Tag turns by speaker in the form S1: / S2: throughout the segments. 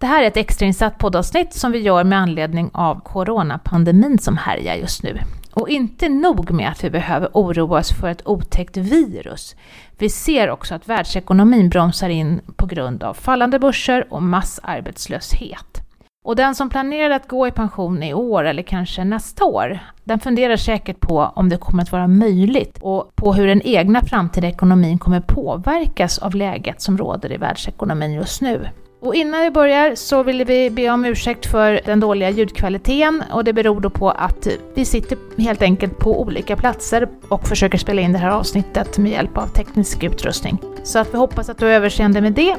S1: Det här är ett extrainsatt poddavsnitt som vi gör med anledning av coronapandemin som härjar just nu. Och inte nog med att vi behöver oroa oss för ett otäckt virus. Vi ser också att världsekonomin bromsar in på grund av fallande börser och massarbetslöshet. Och den som planerar att gå i pension i år eller kanske nästa år, den funderar säkert på om det kommer att vara möjligt och på hur den egna framtida ekonomin kommer påverkas av läget som råder i världsekonomin just nu. Och innan vi börjar så vill vi be om ursäkt för den dåliga ljudkvaliteten och det beror då på att vi sitter helt enkelt på olika platser och försöker spela in det här avsnittet med hjälp av teknisk utrustning. Så att vi hoppas att du har överseende med det.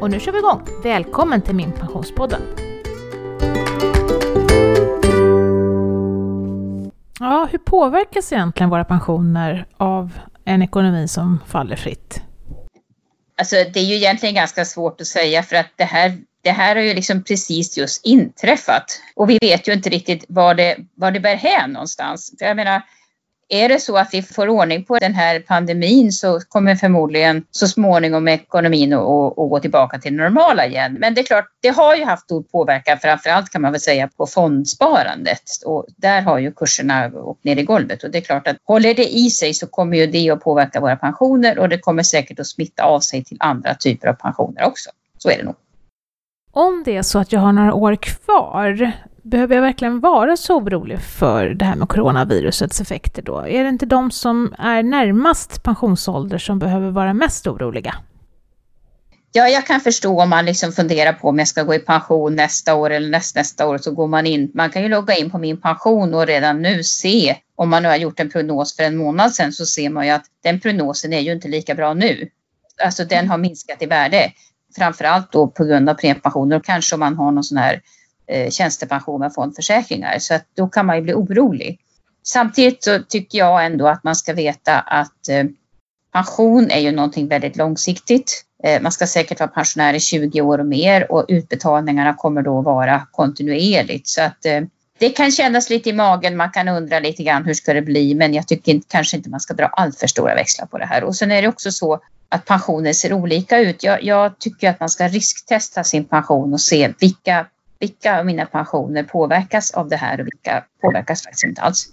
S1: Och nu kör vi igång! Välkommen till Min Pensionspodden! Ja, hur påverkas egentligen våra pensioner av en ekonomi som faller fritt?
S2: Alltså det är ju egentligen ganska svårt att säga för att det här, det här har ju liksom precis just inträffat. Och vi vet ju inte riktigt var det, var det bär hän någonstans. För jag menar, är det så att vi får ordning på den här pandemin så kommer förmodligen så småningom ekonomin att, att gå tillbaka till det normala igen. Men det är klart, det har ju haft stor påverkan, framförallt kan man väl säga på fondsparandet. Och där har ju kurserna åkt ner i golvet och det är klart att håller det i sig så kommer ju det att påverka våra pensioner och det kommer säkert att smitta av sig till andra typer av pensioner också. Så är det nog.
S1: Om det är så att jag har några år kvar, behöver jag verkligen vara så orolig för det här med coronavirusets effekter då? Är det inte de som är närmast pensionsålder som behöver vara mest oroliga?
S2: Ja, jag kan förstå om man liksom funderar på om jag ska gå i pension nästa år eller nästnästa år så går man in. Man kan ju logga in på min pension och redan nu se om man nu har gjort en prognos för en månad sedan så ser man ju att den prognosen är ju inte lika bra nu. Alltså den har minskat i värde. Framförallt då på grund av premiepensioner och kanske om man har någon sån här eh, tjänstepension med fondförsäkringar. Så att då kan man ju bli orolig. Samtidigt så tycker jag ändå att man ska veta att eh, pension är ju någonting väldigt långsiktigt. Eh, man ska säkert vara pensionär i 20 år och mer och utbetalningarna kommer då vara kontinuerligt. Så att eh, det kan kännas lite i magen, man kan undra lite grann hur ska det bli men jag tycker inte, kanske inte man ska dra allt för stora växlar på det här. Och sen är det också så att pensioner ser olika ut. Jag, jag tycker att man ska risktesta sin pension och se vilka vilka av mina pensioner påverkas av det här och vilka påverkas faktiskt inte alls.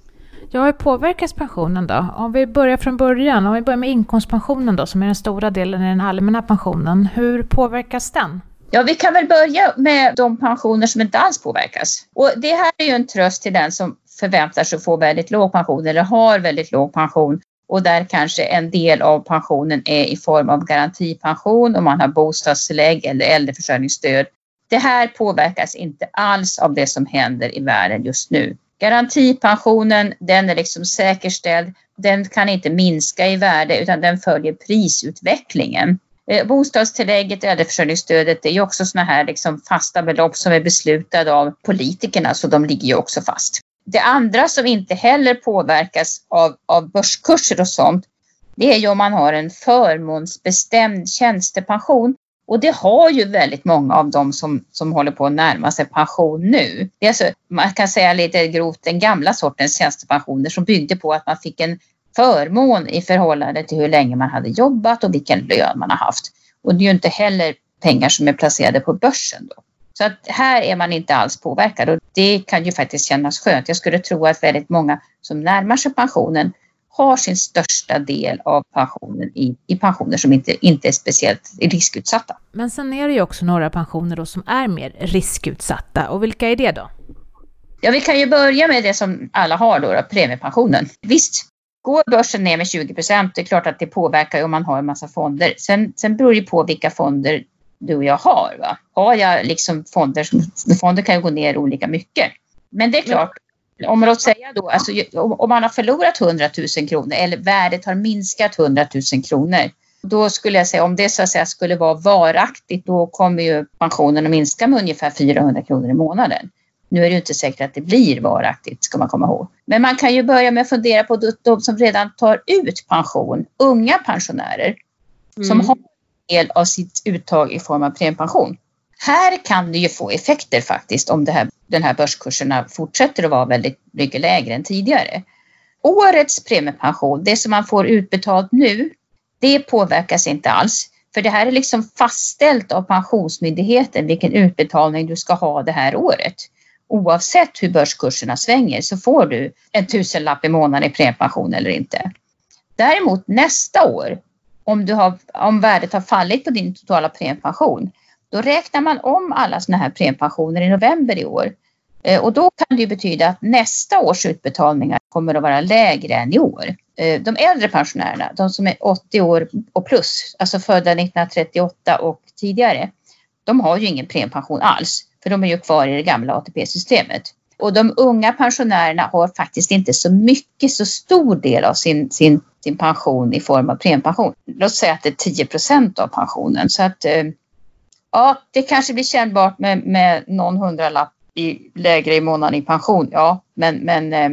S1: Ja, hur påverkas pensionen då? Om vi börjar från början, om vi börjar med inkomstpensionen då, som är den stora delen i den allmänna pensionen. Hur påverkas den?
S2: Ja, vi kan väl börja med de pensioner som inte alls påverkas. Och det här är ju en tröst till den som förväntar sig att få väldigt låg pension eller har väldigt låg pension och där kanske en del av pensionen är i form av garantipension om man har bostadstillägg eller äldreförsörjningsstöd det här påverkas inte alls av det som händer i världen just nu. Garantipensionen, den är liksom säkerställd. Den kan inte minska i värde utan den följer prisutvecklingen. Eh, bostadstillägget, äldreförsörjningsstödet, det är ju också sådana här liksom fasta belopp som är beslutade av politikerna så de ligger ju också fast. Det andra som inte heller påverkas av, av börskurser och sånt, det är ju om man har en förmånsbestämd tjänstepension och det har ju väldigt många av dem som, som håller på att närma sig pension nu. Det är alltså, man kan säga lite grovt den gamla sortens tjänstepensioner som byggde på att man fick en förmån i förhållande till hur länge man hade jobbat och vilken lön man har haft. Och det är ju inte heller pengar som är placerade på börsen då. Så att här är man inte alls påverkad och det kan ju faktiskt kännas skönt. Jag skulle tro att väldigt många som närmar sig pensionen har sin största del av pensionen i, i pensioner som inte, inte är speciellt riskutsatta.
S1: Men sen är det ju också några pensioner då som är mer riskutsatta och vilka är det då?
S2: Ja, vi kan ju börja med det som alla har då, då premiepensionen. Visst, går börsen ner med 20 procent, det är klart att det påverkar om man har en massa fonder. Sen, sen beror det på vilka fonder du och jag har. Va? Har jag liksom fonder, som, fonder kan ju gå ner olika mycket. Men det är klart, om låt säga då, alltså, om man har förlorat 100 000 kronor eller värdet har minskat 100 000 kronor. Då skulle jag säga om det så att säga skulle vara varaktigt då kommer ju pensionen att minska med ungefär 400 kronor i månaden. Nu är det ju inte säkert att det blir varaktigt ska man komma ihåg. Men man kan ju börja med att fundera på de som redan tar ut pension, unga pensionärer mm. som har en del av sitt uttag i form av premiepension. Här kan det ju få effekter faktiskt om det här, den här börskurserna fortsätter att vara väldigt mycket lägre än tidigare. Årets premiepension, det som man får utbetalt nu, det påverkas inte alls. För det här är liksom fastställt av Pensionsmyndigheten vilken utbetalning du ska ha det här året. Oavsett hur börskurserna svänger så får du en tusenlapp i månaden i premiepension eller inte. Däremot nästa år, om, du har, om värdet har fallit på din totala premiepension, då räknar man om alla sådana här premiepensioner i november i år. Eh, och då kan det betyda att nästa års utbetalningar kommer att vara lägre än i år. Eh, de äldre pensionärerna, de som är 80 år och plus, alltså födda 1938 och tidigare, de har ju ingen premiepension alls, för de är ju kvar i det gamla ATP-systemet. Och de unga pensionärerna har faktiskt inte så mycket, så stor del av sin, sin, sin pension i form av premiepension. Låt säga att det är 10 procent av pensionen. Så att eh, ja, det kanske blir kännbart med, med någon hundralapp i, lägre i månaden i pension. Ja, men, men eh,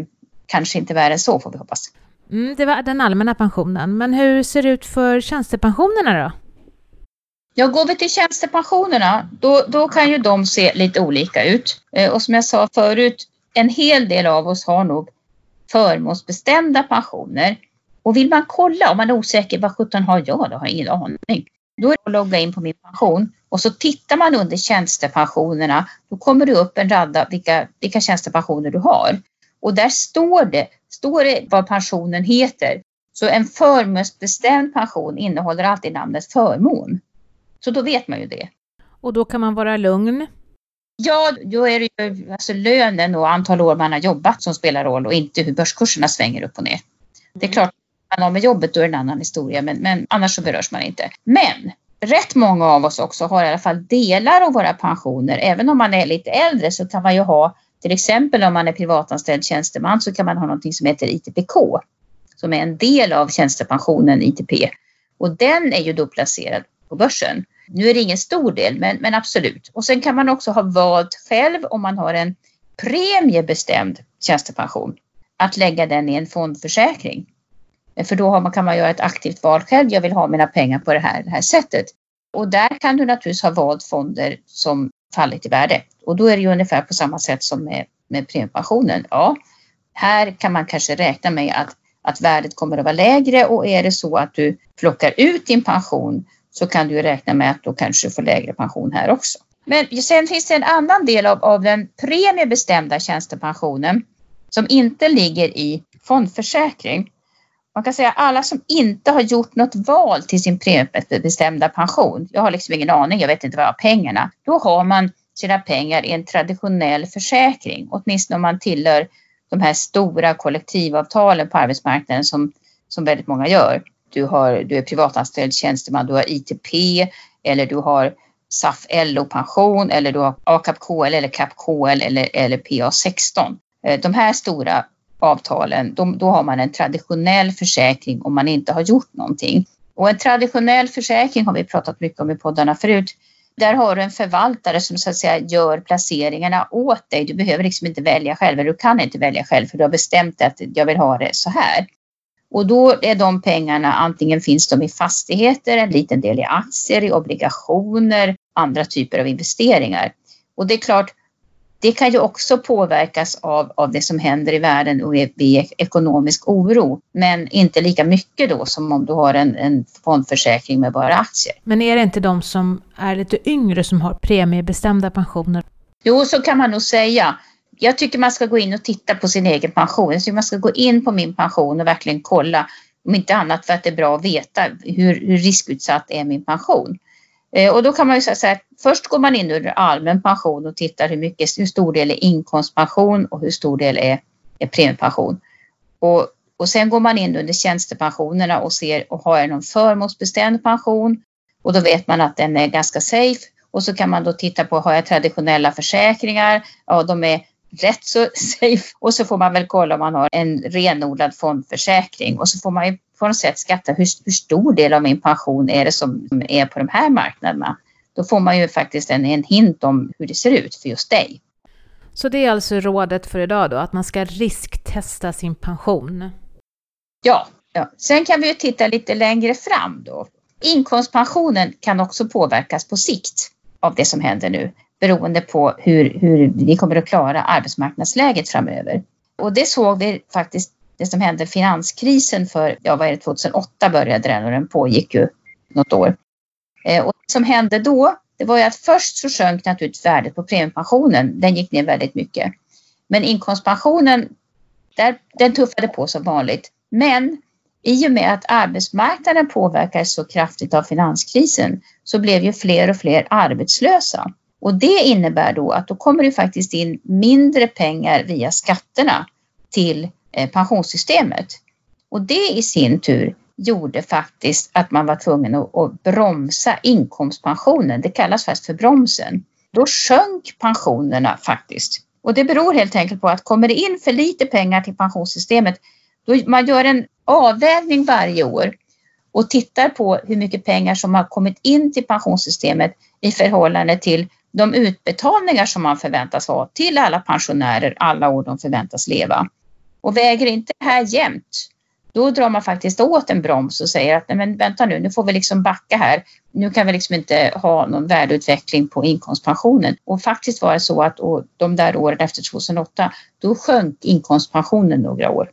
S2: kanske inte värre än så får vi hoppas.
S1: Mm, det var den allmänna pensionen. Men hur ser det ut för tjänstepensionerna då?
S2: Ja, går vi till tjänstepensionerna, då, då kan ju de se lite olika ut. Eh, och som jag sa förut, en hel del av oss har nog förmånsbestämda pensioner. Och vill man kolla, om man är osäker, vad sjutton har jag? Då har jag ingen aning. Då är det att logga in på min pension och så tittar man under tjänstepensionerna. Då kommer det upp en radda vilka, vilka tjänstepensioner du har. Och där står det, står det vad pensionen heter. Så en förmånsbestämd pension innehåller alltid namnet förmån. Så då vet man ju det.
S1: Och då kan man vara lugn?
S2: Ja, då är det ju alltså lönen och antal år man har jobbat som spelar roll och inte hur börskurserna svänger upp och ner. Det är klart, man har med jobbet då är det en annan historia, men, men annars så berörs man inte. Men rätt många av oss också har i alla fall delar av våra pensioner. Även om man är lite äldre så kan man ju ha till exempel om man är privatanställd tjänsteman så kan man ha någonting som heter ITPK som är en del av tjänstepensionen ITP och den är ju då placerad på börsen. Nu är det ingen stor del, men, men absolut. Och sen kan man också ha valt själv om man har en premiebestämd tjänstepension att lägga den i en fondförsäkring. För då man, kan man göra ett aktivt val själv. Jag vill ha mina pengar på det här, det här sättet. Och där kan du naturligtvis ha valt fonder som fallit i värde. Och då är det ju ungefär på samma sätt som med, med premiepensionen. Ja, här kan man kanske räkna med att, att värdet kommer att vara lägre och är det så att du plockar ut din pension så kan du räkna med att då kanske få lägre pension här också. Men sen finns det en annan del av, av den premiebestämda tjänstepensionen som inte ligger i fondförsäkring. Man kan säga alla som inte har gjort något val till sin premiebestämda pension. Jag har liksom ingen aning, jag vet inte vad jag har pengarna. Då har man sina pengar i en traditionell försäkring, åtminstone om man tillhör de här stora kollektivavtalen på arbetsmarknaden som, som väldigt många gör. Du, har, du är privatanställd tjänsteman, du har ITP eller du har SAF LO-pension eller du har AKAP KL eller KAP KL eller, eller PA 16. Eh, de här stora avtalen, då, då har man en traditionell försäkring om man inte har gjort någonting. Och en traditionell försäkring har vi pratat mycket om i poddarna förut. Där har du en förvaltare som så att säga gör placeringarna åt dig. Du behöver liksom inte välja själv, eller du kan inte välja själv för du har bestämt att jag vill ha det så här. Och då är de pengarna, antingen finns de i fastigheter, en liten del i aktier, i obligationer, andra typer av investeringar. Och det är klart, det kan ju också påverkas av, av det som händer i världen och vid ekonomisk oro. Men inte lika mycket då som om du har en, en fondförsäkring med bara aktier.
S1: Men är det inte de som är lite yngre som har premiebestämda pensioner?
S2: Jo, så kan man nog säga. Jag tycker man ska gå in och titta på sin egen pension. Jag tycker man ska gå in på min pension och verkligen kolla. Om inte annat för att det är bra att veta hur, hur riskutsatt är min pension. Eh, och då kan man ju säga att först går man in under allmän pension och tittar hur, mycket, hur stor del är inkomstpension och hur stor del är, är premiepension. Och, och sen går man in under tjänstepensionerna och ser och har jag någon förmånsbestämd pension och då vet man att den är ganska safe och så kan man då titta på har jag traditionella försäkringar? Ja, de är rätt så safe och så får man väl kolla om man har en renodlad fondförsäkring och så får man ju på något sätt skatta hur, hur stor del av min pension är det som är på de här marknaderna. Då får man ju faktiskt en, en hint om hur det ser ut för just dig.
S1: Så det är alltså rådet för idag då, att man ska risktesta sin pension?
S2: Ja, ja. sen kan vi ju titta lite längre fram då. Inkomstpensionen kan också påverkas på sikt av det som händer nu beroende på hur, hur vi kommer att klara arbetsmarknadsläget framöver. Och det såg vi faktiskt det som hände finanskrisen för, ja vad är det, 2008 började den och den pågick ju något år. Eh, och det som hände då, det var ju att först så sjönk naturligtvis värdet på premiepensionen. Den gick ner väldigt mycket. Men inkomstpensionen, där, den tuffade på som vanligt. Men i och med att arbetsmarknaden påverkades så kraftigt av finanskrisen så blev ju fler och fler arbetslösa. Och det innebär då att då kommer det faktiskt in mindre pengar via skatterna till eh, pensionssystemet. Och det i sin tur gjorde faktiskt att man var tvungen att, att bromsa inkomstpensionen. Det kallas faktiskt för bromsen. Då sjönk pensionerna faktiskt. Och det beror helt enkelt på att kommer det in för lite pengar till pensionssystemet, då man gör en avvägning varje år och tittar på hur mycket pengar som har kommit in till pensionssystemet i förhållande till de utbetalningar som man förväntas ha till alla pensionärer alla år de förväntas leva. Och väger inte det här jämnt, då drar man faktiskt åt en broms och säger att nej men vänta nu, nu får vi liksom backa här. Nu kan vi liksom inte ha någon värdeutveckling på inkomstpensionen. Och faktiskt var det så att de där åren efter 2008, då sjönk inkomstpensionen några år.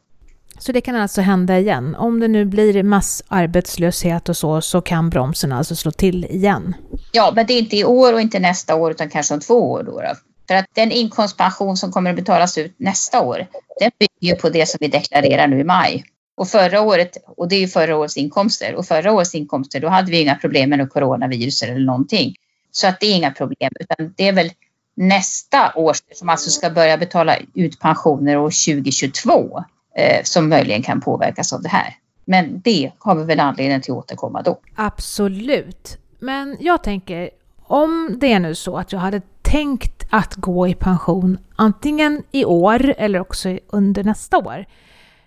S1: Så det kan alltså hända igen? Om det nu blir massarbetslöshet och så, så kan bromsen alltså slå till igen?
S2: Ja, men det är inte i år och inte nästa år utan kanske om två år. Då, då. För att den inkomstpension som kommer att betalas ut nästa år, den bygger på det som vi deklarerar nu i maj. Och förra året, och det är ju förra årets inkomster, och förra årets inkomster då hade vi inga problem med något coronavirus eller någonting. Så att det är inga problem, utan det är väl nästa år som alltså ska börja betala ut pensioner år 2022 eh, som möjligen kan påverkas av det här. Men det har vi väl anledning till att återkomma då.
S1: Absolut. Men jag tänker, om det är nu så att jag hade tänkt att gå i pension antingen i år eller också under nästa år.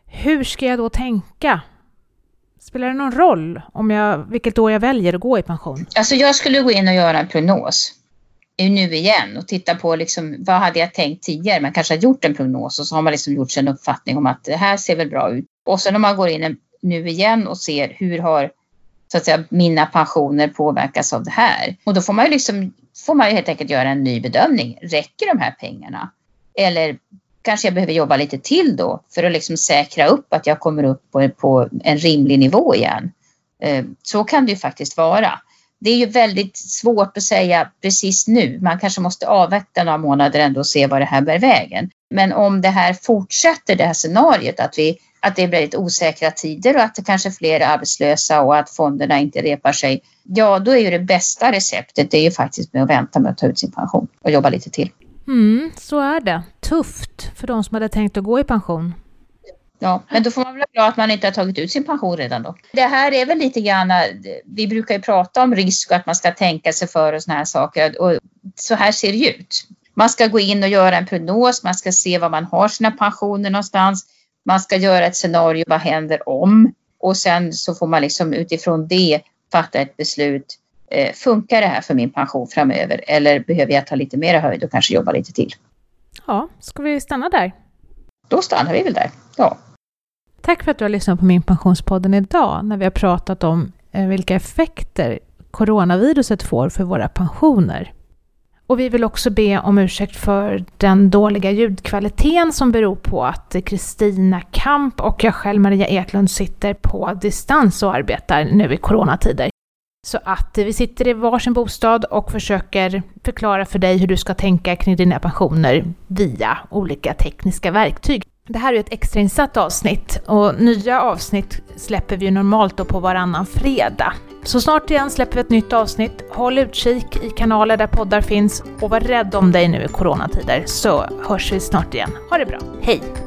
S1: Hur ska jag då tänka? Spelar det någon roll om jag, vilket år jag väljer att gå i pension?
S2: Alltså jag skulle gå in och göra en prognos nu igen och titta på liksom, vad hade jag tänkt tidigare. Man kanske har gjort en prognos och så har man liksom gjort sig en uppfattning om att det här ser väl bra ut. Och sen om man går in nu igen och ser hur har så att säga, mina pensioner påverkas av det här. Och då får man ju liksom, får man ju helt enkelt göra en ny bedömning. Räcker de här pengarna? Eller kanske jag behöver jobba lite till då för att liksom säkra upp att jag kommer upp på, på en rimlig nivå igen. Eh, så kan det ju faktiskt vara det är ju väldigt svårt att säga precis nu. Man kanske måste avvakta några månader ändå och se vad det här bär vägen. Men om det här fortsätter, det här scenariot, att, vi, att det blir väldigt osäkra tider och att det kanske är fler arbetslösa och att fonderna inte repar sig. Ja, då är ju det bästa receptet det är ju faktiskt med att vänta med att ta ut sin pension och jobba lite till.
S1: Mm, så är det. Tufft för de som hade tänkt att gå i pension.
S2: Ja, men då får man vara glad att man inte har tagit ut sin pension redan då. Det här är väl lite grann, vi brukar ju prata om risk och att man ska tänka sig för och sådana här saker och så här ser det ut. Man ska gå in och göra en prognos, man ska se var man har sina pensioner någonstans. Man ska göra ett scenario, vad händer om? Och sen så får man liksom utifrån det fatta ett beslut. Eh, funkar det här för min pension framöver eller behöver jag ta lite mer höjd och kanske jobba lite till?
S1: Ja, ska vi stanna där?
S2: Då stannar vi väl där, ja.
S1: Tack för att du har lyssnat på min Pensionspodden idag när vi har pratat om eh, vilka effekter coronaviruset får för våra pensioner. Och vi vill också be om ursäkt för den dåliga ljudkvaliteten som beror på att Kristina Kamp och jag själv, Maria Eklund, sitter på distans och arbetar nu i coronatider. Så att vi sitter i varsin bostad och försöker förklara för dig hur du ska tänka kring dina pensioner via olika tekniska verktyg. Det här är ett extrainsatt avsnitt och nya avsnitt släpper vi normalt då på varannan fredag. Så snart igen släpper vi ett nytt avsnitt. Håll utkik i kanaler där poddar finns och var rädd om dig nu i coronatider så hörs vi snart igen. Ha det bra, hej!